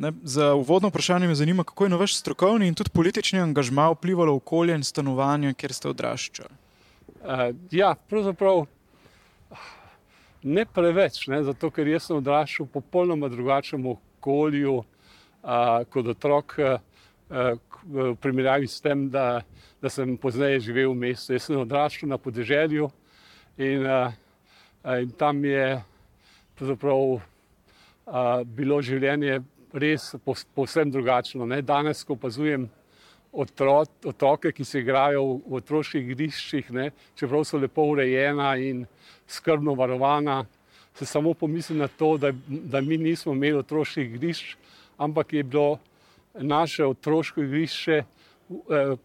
Ne, za uvodno vprašanje me zanima, kako je na vaš strokovni in tudi politični angažma vplivalo okolje in stanovanje, kjer ste odraščali. Uh, ja, pravzaprav ne preveč, ne, zato ker jaz sem odraščal v popolnoma drugačnem okolju uh, kot otrok, uh, v primerjavi s tem, da, da sem pozneje živel v mestu. Jaz sem odraščal na podeželju in, uh, in tam je uh, bilo življenje res povsem drugačno. Ne. Danes, ko opazujem otro, otroke, ki se igrajo v otroških igriščih, ne, čeprav so lepo urejena in skrbno varovana, se samo pomislim na to, da, da mi nismo imeli otroških igrišč, ampak je bilo naše otroško igrišče eh,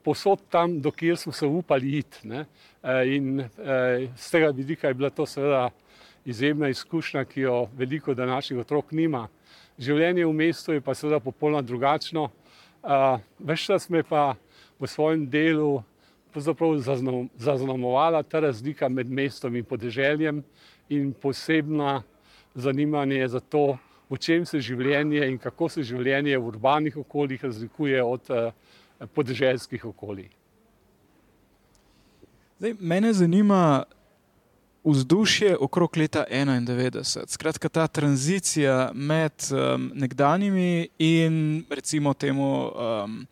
posod tam, dokjer smo se upali iti. Ne. Eh, in z eh, tega vidika je bila to seveda izjemna izkušnja, ki jo veliko današnjih otrok nima. Življenje v mestu je pa seveda popolnoma drugačno. Uh, Veš, da smo pa v svojem delu zaznamovala ta razlika med mestom in podeželjem in posebna zanimanje za to, v čem se življenje in kako se življenje v urbanih okoljih razlikuje od uh, podeželskih okolij. Zdaj, mene zanima, vzdušje okrog leta 91. Skratka, ta tranzicija med um, nekdanjimi in recimo temu um,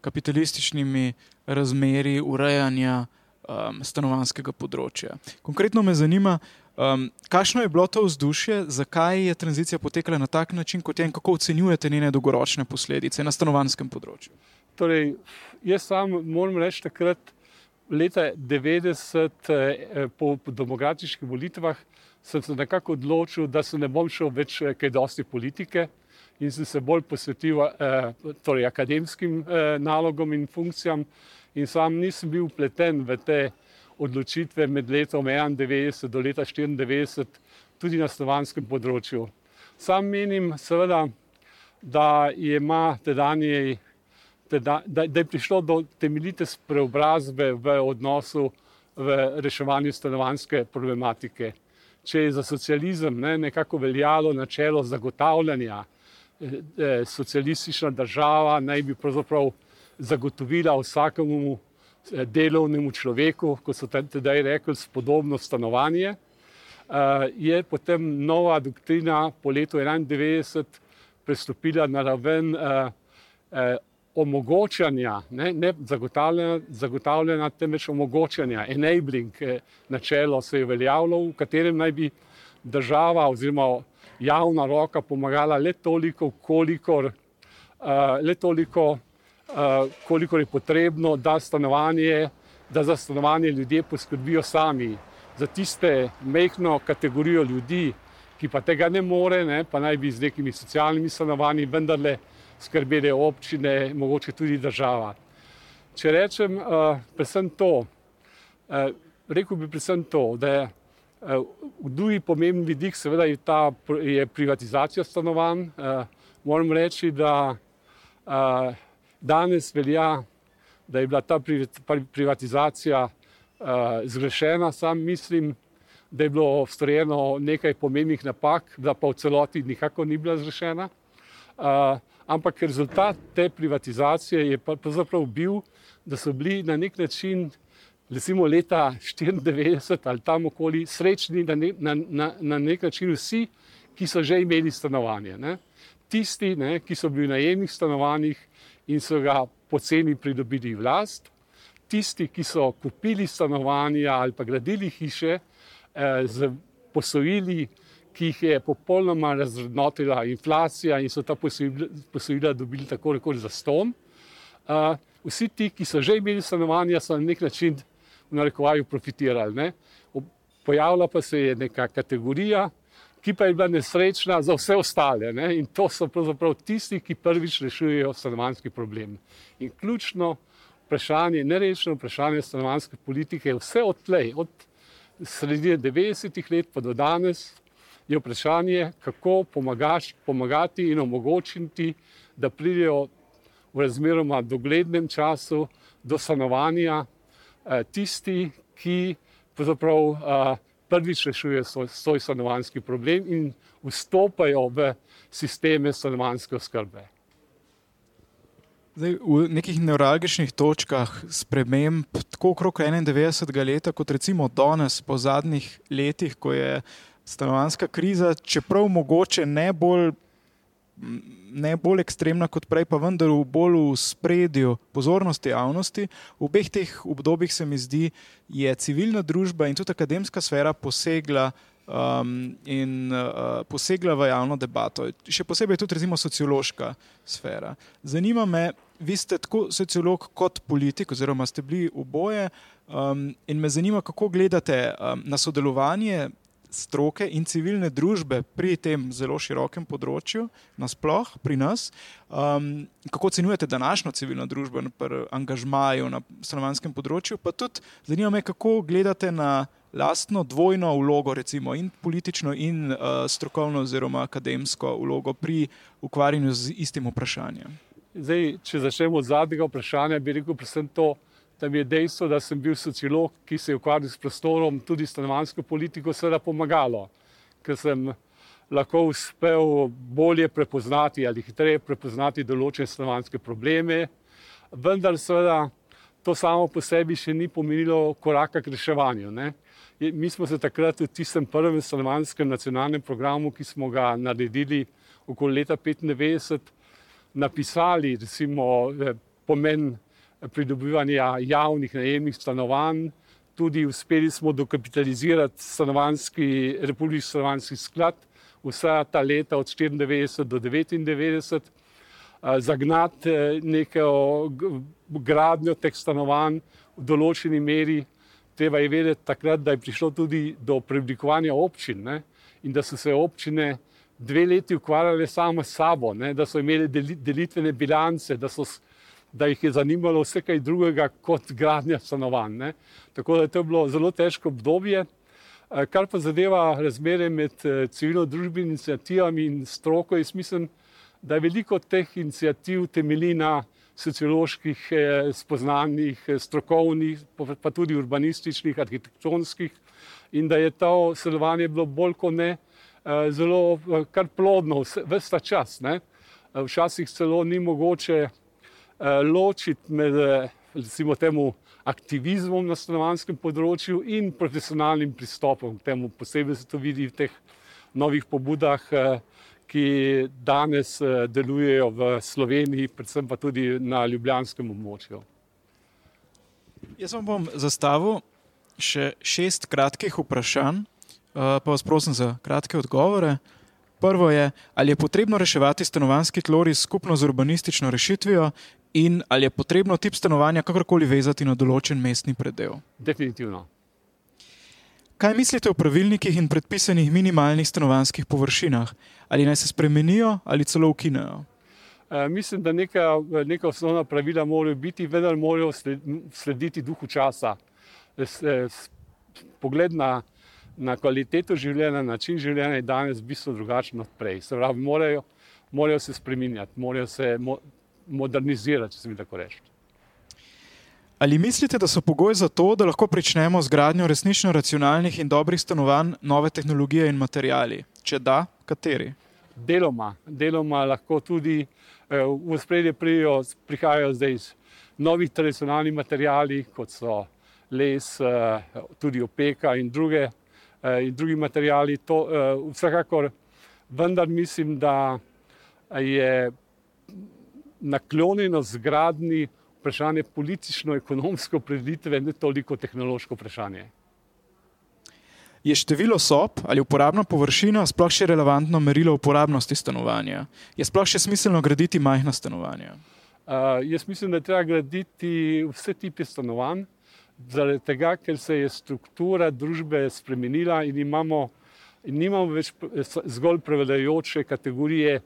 kapitalističnimi razmeri urejanja um, stanovanskega področja. Konkretno me zanima, um, kakšno je bilo to vzdušje, zakaj je tranzicija potekala na tak način, kot je in kako ocenjujete njene dolgoročne posledice na stanovanskem področju. Torej, jaz sam moram reči takrat, leta 90, eh, po, demokratičnih volitvah, sem se nekako odločil, da se ne bom šel več eh, kaj dosti politike in sem se bolj posvetil eh, torej akademskim nalogom in funkcijam in sam nisem bil upleten v te odločitve med letom 91 do leta 94, tudi na slovanskem področju. Sam menim seveda, da ima tedanje da, da, da je prišlo do temeljite preobrazbe v odnosu v reševanju stanovanske problematike. Če je za socializem ne, nekako veljalo načelo zagotavljanja, eh, eh socialistična država naj bi pravzaprav zagotovila vsakemu eh, delovnemu človeku, kot so tedaj rekli, spodobno stanovanje, eh, je potem nova doktrina po letu 1991 prestopila na raven eh, eh, omogočanja, ne, ne zagotavljanja, zagotavljanja, temveč omogočanja, enabling eh, načelo se je uveljavilo, v katerem naj bi država oziroma javna roka pomagala le toliko, kolikor, uh, le toliko, uh, kolikor je potrebno, da, da za stanovanje ljudje poskrbijo sami. Za tiste mehko kategorijo ljudi, ki pa tega ne more, ne, pa naj bi z nekimi socialnimi stanovanji vendarle skrbele občine, mogoče tudi država. Če rečem, uh, predvsem to, uh, rekel bi predvsem to, da je v drugi pomemben vidik, seveda je ta je privatizacija stanovanj. Moram reči, da danes velja, da je bila ta privatizacija zgrešena. Sam mislim, da je bilo storjeno nekaj pomembnih napak, da pa v celoti nikako ni bila zgrešena. Ampak rezultat te privatizacije je pravzaprav bil, da so bili na nek način, recimo leta 1994 ali tam okoli, srečni na, ne, na, na, na nek način vsi, ki so že imeli stanovanje. Ne. Tisti, ne, ki so bili v najemnih stanovanjih in so ga poceni pridobili vlast, tisti, ki so kupili stanovanja ali pa gradili hiše eh, z posojili, ki jih je popolnoma razrednotila inflacija in so ta posojila dobili tako rekoč za ston. Uh, vsi ti, ki so že imeli stanovanja, so na nek način v narekovaju profitirali. Ne? Pojavila pa se je neka kategorija, ki pa je bila nesrečna za vse ostale. Ne? In to so pravzaprav tisti, ki prvič rešujejo stanovanski problem. In ključno vprašanje, nerešeno vprašanje stanovanske politike je vse odtlej, od sredine 90-ih let pa do danes, je vprašanje, kako pomagaš, pomagati in omogočiti, da pridejo v razmeroma doglednem času do stanovanja eh, tisti, ki pravzaprav eh, prvič rešujejo svoj, svoj stanovanski problem in vstopajo v sisteme stanovanske oskrbe. Zdaj, v nekih neuralgičnih točkah sprememb, tako okrog 91. leta, kot recimo danes, po zadnjih letih, ko je stanovanska kriza, čeprav mogoče ne bolj ne bolj ekstremna kot prej, pa vendar v bolj v spredju pozornosti javnosti. V obeh teh obdobjih se mi zdi, je civilna družba in tudi akademska sfera posegla. Um, in uh, posegla v javno debato, še posebej tudi, recimo, sociološka sfera. Zanima me, vi ste tako sociolog kot politik, oziroma ste bili oboje, um, in me zanima, kako gledate um, na sodelovanje stroke in civilne družbe pri tem zelo širokem področju, nasplošno pri nas. Um, kako ocenjujete današnjo civilno družbo in angažmajo na stanovanskem področju? Pa tudi zanima me, kako gledate na lastno dvojno vlogo, recimo in politično, in uh, strokovno, oziroma akademsko vlogo pri ukvarjanju z istim vprašanjem. Zdaj, če začnemo od zadnjega vprašanja, bi rekel predvsem to, da mi je dejstvo, da sem bil sociolog, ki se je ukvarjal s prostorom, tudi stanovansko politiko, seveda pomagalo, ker sem lahko uspel bolje prepoznati ali hitreje prepoznati določene stanovanske probleme. Vendar, seveda, to samo po sebi še ni pomenilo koraka k reševanju. Ne? Mi smo se takrat v tistem prvem stanovanskem nacionalnem programu, ki smo ga naredili okoli leta 1995, napisali recimo, eh, pomen pridobivanja javnih najemnih stanovanj. Tudi uspeli smo dokapitalizirati stanovanski, republiki stanovanski sklad vsa ta leta od 94 do 99, zagnati e, neko gradnjo teh stanovanj v določeni meri. Treba je vedeti takrat, da je prišlo tudi do preoblikovanja občin ne? in da so se občine dve leti ukvarjale samo s sabo, ne? da so imeli delitvene bilance, da so da jih je zanimalo vse kaj drugega kot gradnja stanovanj. Ne. Tako da je to bilo zelo težko obdobje. Eh, kar pa zadeva razmere med eh, civilno družbenimi inicijativami in stroko, jaz mislim, da veliko teh inicijativ temelji na socioloških eh, spoznanjih, strokovnih, pa tudi urbanističnih, arhitektonskih in da je to sodelovanje bilo bolj kot ne zelo kar plodno vse ta čas. Ne. Včasih celo ni mogoče ločiti med eh, recimo, temu aktivizmom na stanovanskem področju in profesionalnim pristopom k temu. Posebej se to vidi v teh novih pobudah, eh, ki danes delujejo v Sloveniji, predvsem pa tudi na ljubljanskem območju. Jaz vam bom zastavil še šest kratkih vprašanj, pa vas prosim za kratke odgovore. Prvo je, ali je potrebno reševati stanovanski tloris skupno z urbanistično rešitvijo in ali je potrebno tip stanovanja kakorkoli vezati na določen mestni predel. Definitivno. Kaj mislite o pravilnikih in predpisanih minimalnih stanovanskih površinah? Ali naj se spremenijo ali celo ukinejo? E, mislim, da neka, neka osnovna pravila morajo biti, vendar morajo slediti duhu časa. Pogled na na kvaliteto življenja, način življenja je danes bistveno drugačen od prej. Se pravi, morajo, morajo se spremenjati, morajo se mo modernizirati, če se mi tako reče. Ali mislite, da so pogoji za to, da lahko pričnemo z gradnjo resnično racionalnih in dobrih stanovanj, nove tehnologije in materijali? Če da, kateri? Deloma, deloma lahko tudi eh, v spredje prihajajo zdaj novi tradicionalni materijali, kot so les, eh, tudi opeka in druge Eh, in drugi materijali. To, uh, vsekakor, vendar mislim, da je naklonjeno zgradni vprašanje politično-ekonomsko predviditve, ne toliko tehnološko vprašanje. Je število sob ali uporabna površina sploh še relevantno merilo uporabnosti stanovanja? Je sploh še smiselno graditi majhna stanovanja? Uh, jaz mislim, da je treba graditi vse tipe stanovanj, zaradi tega, ker se je struktura družbe spremenila in imamo, in nimamo več zgolj prevladujoče kategorije,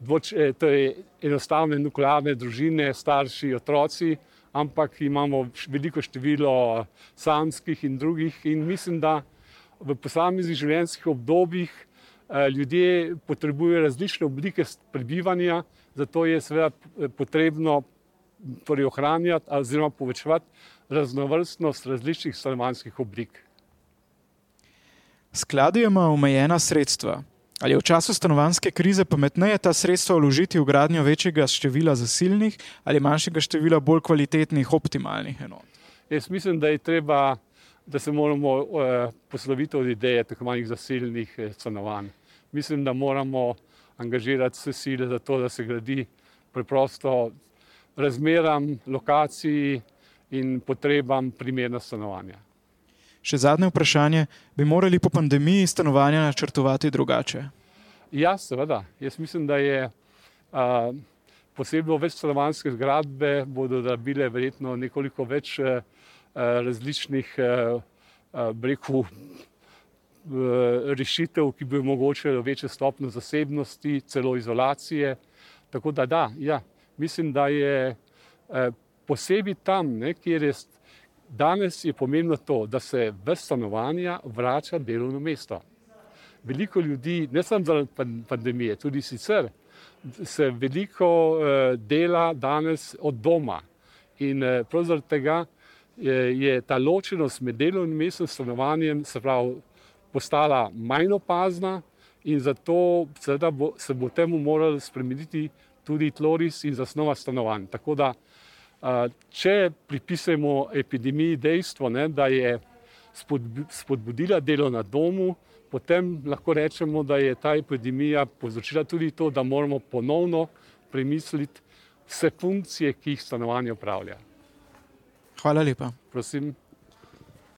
dvoč, eh, to je enostavne nuklearne družine, starši, otroci, ampak imamo veliko število samskih in drugih. In mislim, da v posameznih življenjskih obdobjih eh, ljudje potrebujejo različne oblike prebivanja, zato je seveda eh, potrebno torej ohranjati oziroma povečevati raznovrstnost različnih stanovanjskih oblik. Skladi ima omejena sredstva. Ali je v času stanovanske krize pametneje ta sredstva vložiti v gradnjo večjega števila zasilnih ali manjšega števila bolj kvalitetnih, optimalnih enot? Jaz mislim, da je treba, da se moramo uh, posloviti od ideje tako manjih zasilnih eh, stanovanj. Mislim, da moramo angažirati vse sile za to, da se gradi preprosto razmeram, lokaciji in potrebam primerna stanovanja. Še zadnje vprašanje, bi morali po pandemiji stanovanja načrtovati drugače? Ja, seveda. Jaz mislim, da je a, posebno večstanovanske zgradbe bodo dobile verjetno nekoliko več a, različnih breku rešitev, ki bi omogočile večjo stopno zasebnosti, celo izolacije. Tako da da, ja, mislim, da je posebej tam, ne, kjer je danes je pomembno to, da se v stanovanja vrača delovno mesto. Veliko ljudi, ne samo zaradi pandemije, tudi sicer se veliko uh, dela danes od doma. In uh, prav zaradi tega je, ta ločenost med delovnim mestom in stanovanjem se pravi, postala manj opazna, in zato bo, se bo temu moralo spremeniti tudi tloris in zasnova stanovanj. Tako da Če pripisujemo epidemiji dejstvo, ne, da je spodbudila delo na domu, potem lahko rečemo, da je ta epidemija povzročila tudi to, da moramo ponovno premisliti vse funkcije, ki jih stanovanje upravlja. Hvala lepa. Prosim.